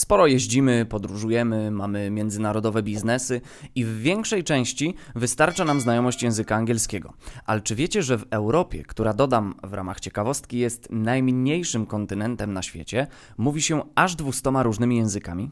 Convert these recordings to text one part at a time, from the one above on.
Sporo jeździmy, podróżujemy, mamy międzynarodowe biznesy i w większej części wystarcza nam znajomość języka angielskiego. Ale czy wiecie, że w Europie, która dodam w ramach ciekawostki jest najmniejszym kontynentem na świecie, mówi się aż 200 różnymi językami?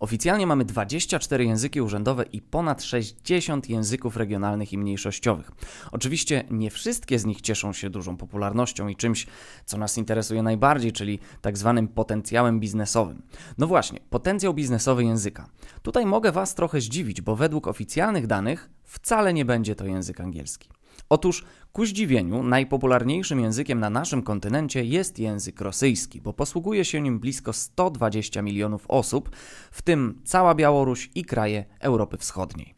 Oficjalnie mamy 24 języki urzędowe i ponad 60 języków regionalnych i mniejszościowych. Oczywiście nie wszystkie z nich cieszą się dużą popularnością i czymś, co nas interesuje najbardziej, czyli tak zwanym potencjałem biznesowym. No właśnie, potencjał biznesowy języka. Tutaj mogę Was trochę zdziwić, bo według oficjalnych danych wcale nie będzie to język angielski. Otóż ku zdziwieniu najpopularniejszym językiem na naszym kontynencie jest język rosyjski, bo posługuje się nim blisko 120 milionów osób, w tym cała Białoruś i kraje Europy Wschodniej.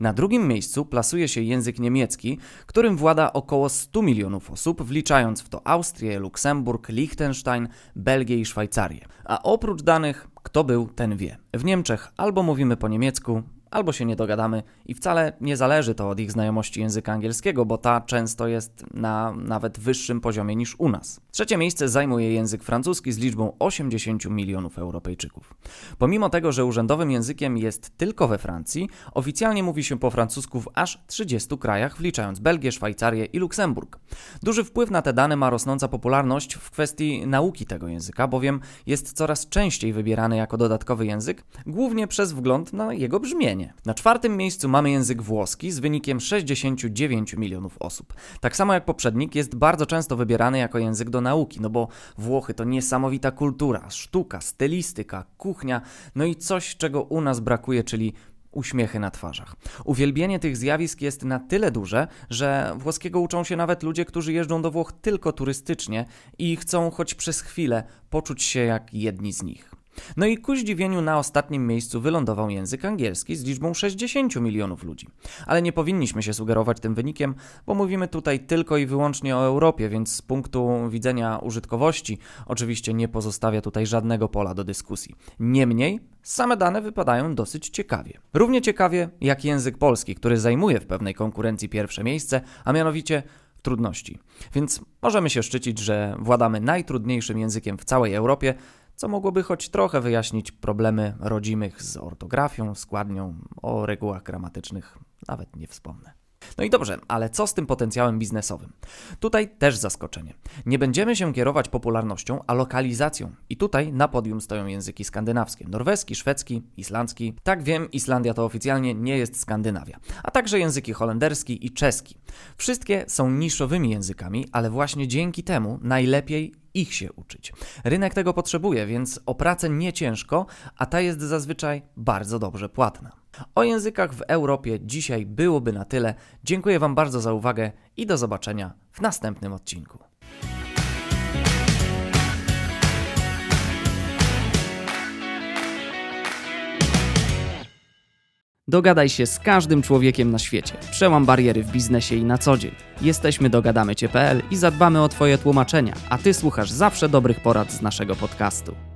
Na drugim miejscu plasuje się język niemiecki, którym włada około 100 milionów osób, wliczając w to Austrię, Luksemburg, Liechtenstein, Belgię i Szwajcarię. A oprócz danych, kto był, ten wie. W Niemczech albo mówimy po niemiecku, albo się nie dogadamy i wcale nie zależy to od ich znajomości języka angielskiego, bo ta często jest na nawet wyższym poziomie niż u nas. Trzecie miejsce zajmuje język francuski z liczbą 80 milionów Europejczyków. Pomimo tego, że urzędowym językiem jest tylko we Francji, oficjalnie mówi się po francusku w aż 30 krajach, wliczając Belgię, Szwajcarię i Luksemburg. Duży wpływ na te dane ma rosnąca popularność w kwestii nauki tego języka, bowiem jest coraz częściej wybierany jako dodatkowy język, głównie przez wgląd na jego brzmienie. Na czwartym miejscu mamy język włoski z wynikiem 69 milionów osób. Tak samo jak poprzednik, jest bardzo często wybierany jako język do nauki, no bo Włochy to niesamowita kultura, sztuka, stylistyka, kuchnia, no i coś, czego u nas brakuje, czyli uśmiechy na twarzach. Uwielbienie tych zjawisk jest na tyle duże, że włoskiego uczą się nawet ludzie, którzy jeżdżą do Włoch tylko turystycznie i chcą choć przez chwilę poczuć się jak jedni z nich. No i ku zdziwieniu na ostatnim miejscu wylądował język angielski z liczbą 60 milionów ludzi. Ale nie powinniśmy się sugerować tym wynikiem, bo mówimy tutaj tylko i wyłącznie o Europie, więc z punktu widzenia użytkowości oczywiście nie pozostawia tutaj żadnego pola do dyskusji. Niemniej same dane wypadają dosyć ciekawie. Równie ciekawie jak język polski, który zajmuje w pewnej konkurencji pierwsze miejsce, a mianowicie trudności. Więc możemy się szczycić, że władamy najtrudniejszym językiem w całej Europie, co mogłoby choć trochę wyjaśnić problemy rodzimych z ortografią, składnią, o regułach gramatycznych nawet nie wspomnę. No i dobrze, ale co z tym potencjałem biznesowym? Tutaj też zaskoczenie. Nie będziemy się kierować popularnością, a lokalizacją. I tutaj na podium stoją języki skandynawskie: norweski, szwedzki, islandzki. Tak wiem, Islandia to oficjalnie nie jest Skandynawia, a także języki holenderski i czeski. Wszystkie są niszowymi językami, ale właśnie dzięki temu najlepiej ich się uczyć. Rynek tego potrzebuje, więc o pracę nie ciężko, a ta jest zazwyczaj bardzo dobrze płatna. O językach w Europie dzisiaj byłoby na tyle. Dziękuję Wam bardzo za uwagę i do zobaczenia w następnym odcinku. Dogadaj się z każdym człowiekiem na świecie. Przełam bariery w biznesie i na co dzień. Jesteśmy dogadamycie.pl i zadbamy o Twoje tłumaczenia, a Ty słuchasz zawsze dobrych porad z naszego podcastu.